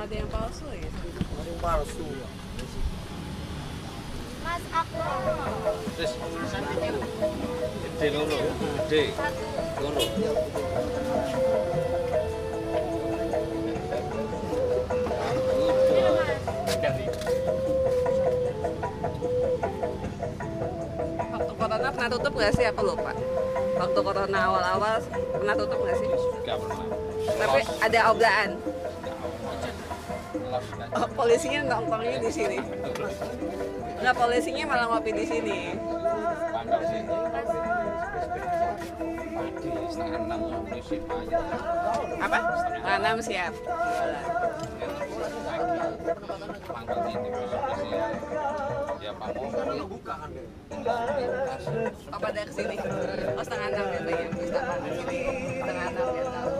Ada yang palsu ya. Ada yang palsu. Mas aku Terus gede loro, gede. Loro. Waktu corona pernah tutup nggak sih? Apa lupa? Waktu corona awal-awal pernah tutup nggak sih? Gak pernah. Tapi ada oblaan. Oh, polisinya nongkrongnya di sini. Nggak polisinya malah ngopi di sini. Pagi setengah enam. Apa? Siap. Ya Pak. Oh pada ke sini. Oh setengah enam kan di sini. Setengah enam biasa.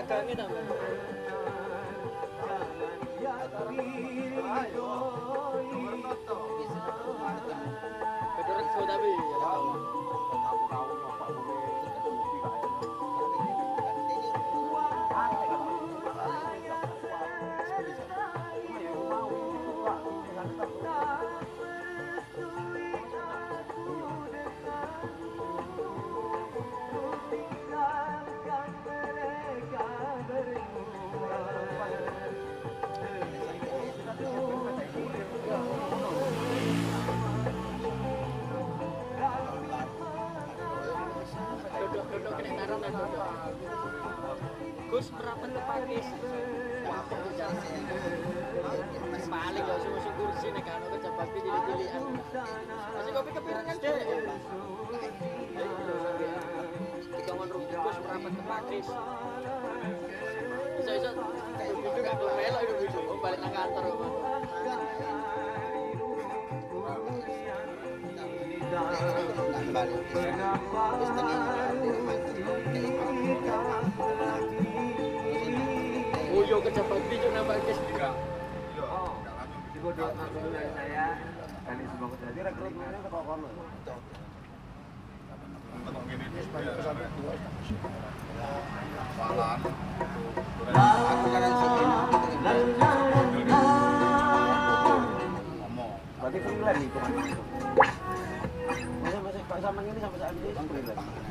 cilik kan gagangnya tambah. Ke. Wah, Paling gak usah kursi nih kan, jadi pilihan. Masih kopi deh. Rugi Gus merapat ke pakis. Bisa bisa. Itu gak itu. Balik nang kantor. Oh yo bakti juga nambah kes. Digodok langsung dari saya. Kali sebelum jadi rekrutmennya ke kokono. Berarti freelance itu kan? Masa masih Pak Samang ini sampai saat ini freelance.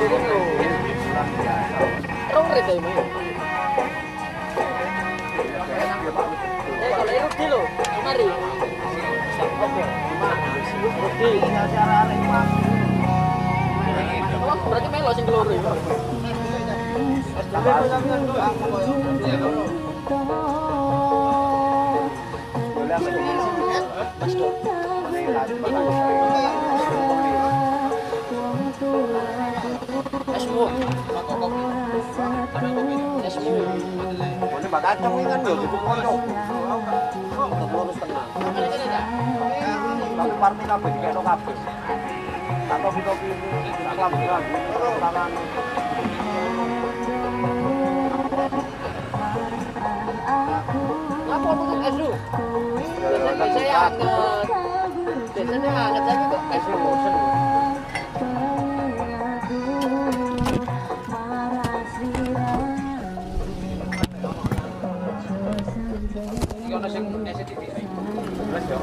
Ya. Eh. Oh, keloro ya. Mas Dul. Esmu. Esmu. Ini bak kacang ini kan yo di pondok. Lurus tengah. Ada ada ada. Tapi parmi kabeh dikeno kabeh. Atau topi ini tidak kelaburan. Tangan Apa untuk Esmu? Saya angkat. Biasanya angkat lagi kok Esmu bosen. よ。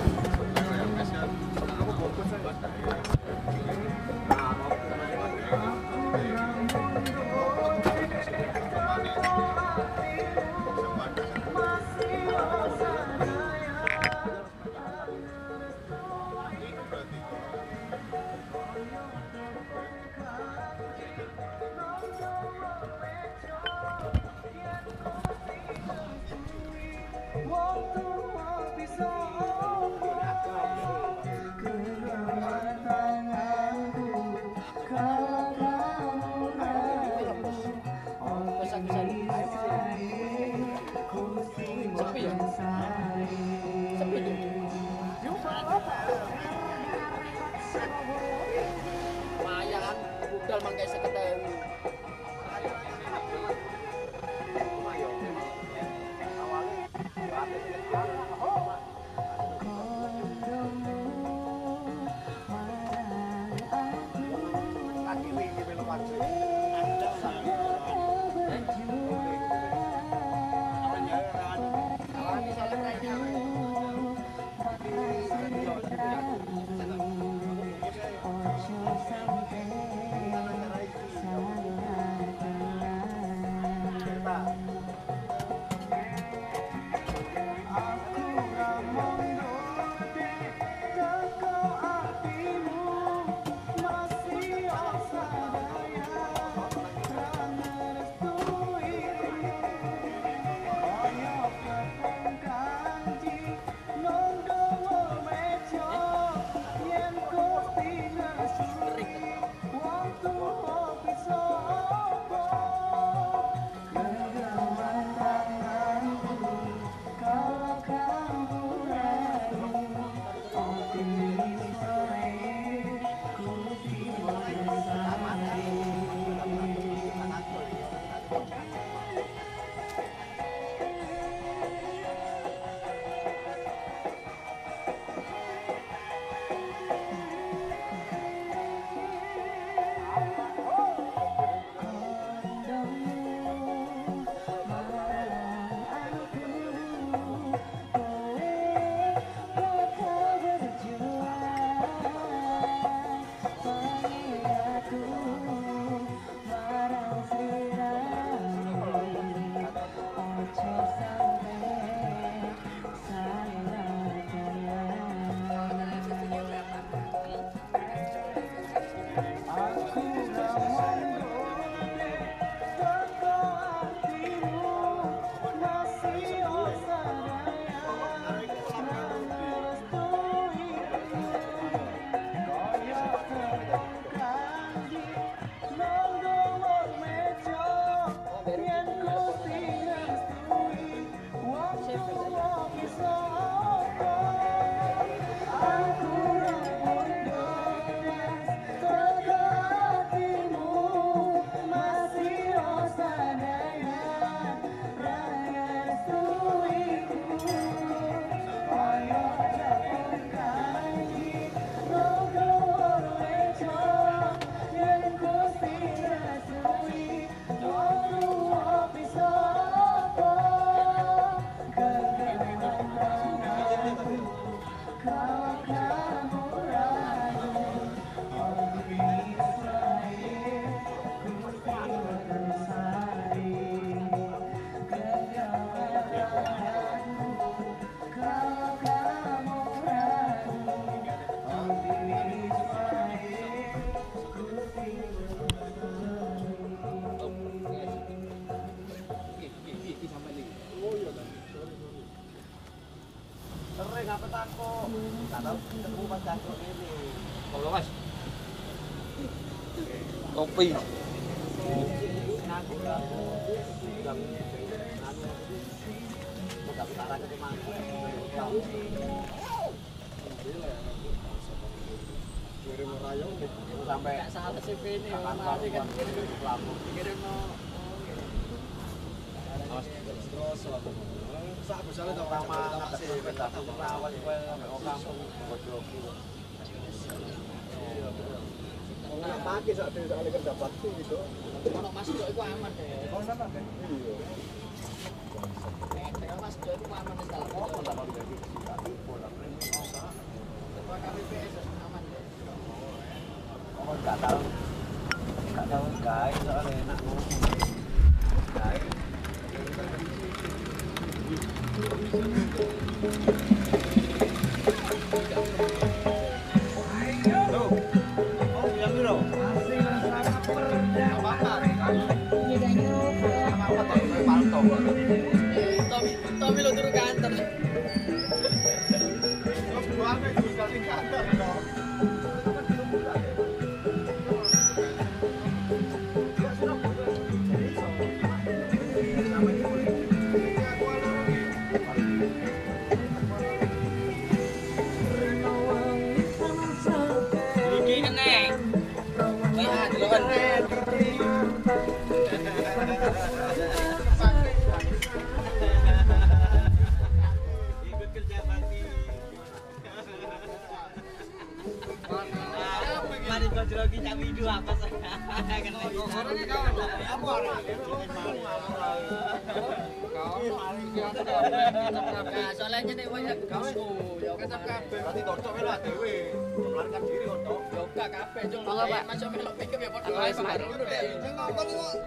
Kopi. sampai salah kan. Kalau masuk itu aman deh. Kalau Nah, soalnya nek ya kabeh, berarti cocok. Melarikan diri. Ya kabeh. Masuk pikir ya padha wae.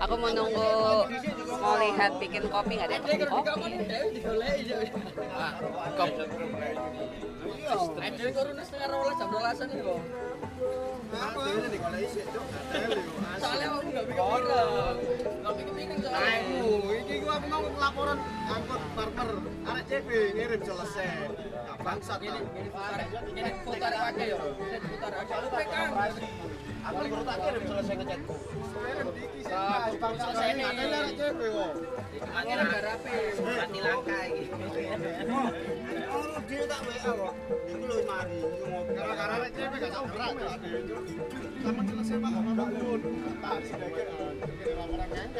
Aku menunggu mau lihat bikin kopi nggak ada kopi. dikawal dhewe digoleki ya. Kop. Ada kurun setengah rolas jam rolasan iki kok. Soalnya aku enggak pikir orang. Soalnya. iki gua aku mau laporan angkot barber arek CB ngirim selesai. Bangsat Gini, gini putar, gini putar pakai ya. Gini putar aja. Lu pegang. Aku baru tak kirim selesai ke chatku. Selesai nih. Ada arek CB kok. Akhirnya enggak rapi. Mati langka iki. Oh, dia tak WA kok. Iku lho mari, ngopi. Gara-gara arek CB gak kok. Sama selesai Pak, pun. Tak. Orang ngangkat nih.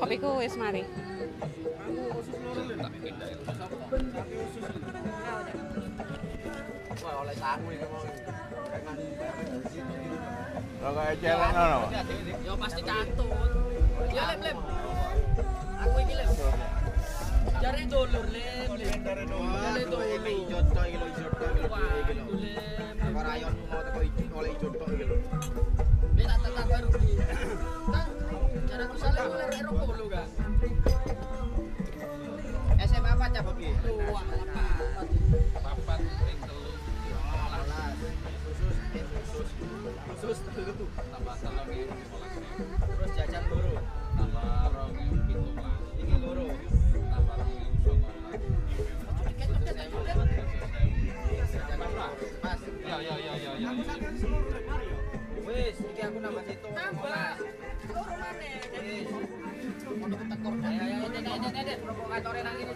Kopiku wis mari. oleh sangu ini mau. Kalau kayak ngono. Ya pasti katut. Ya lem lem. Aku iki lem. Jare dulur lem. Jare. Ijo tok iki lho, ijo tok iki lho. Iki rayon mau teko ijo oleh ijo iki khusus. Khusus telu. tambah telur yang limolas Terus jajan loro. tambah rong yang pitulas Iki loro. tambah rong yang loro. Mas. ya ya ya ya ya Wis, iki aku nambah situ. Nambah. Loro maneh. Wis. Ono ketekor. Ayo ini ini ini ini provokatore nang ini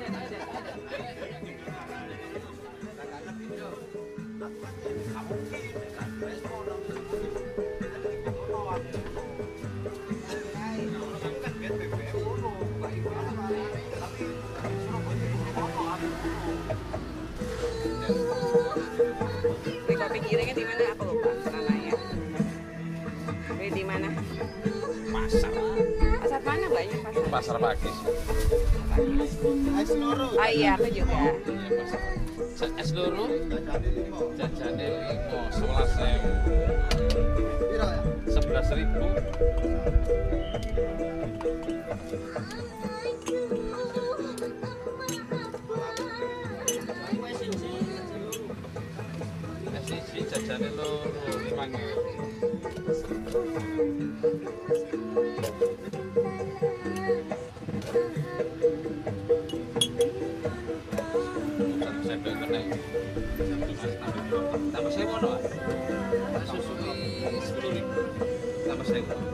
pasar pagi sih. Es luru. Ah iya, aku juga. Es loro. Jajannya limo, sebelas ribu. Sebelas ribu. Thank you.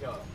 球。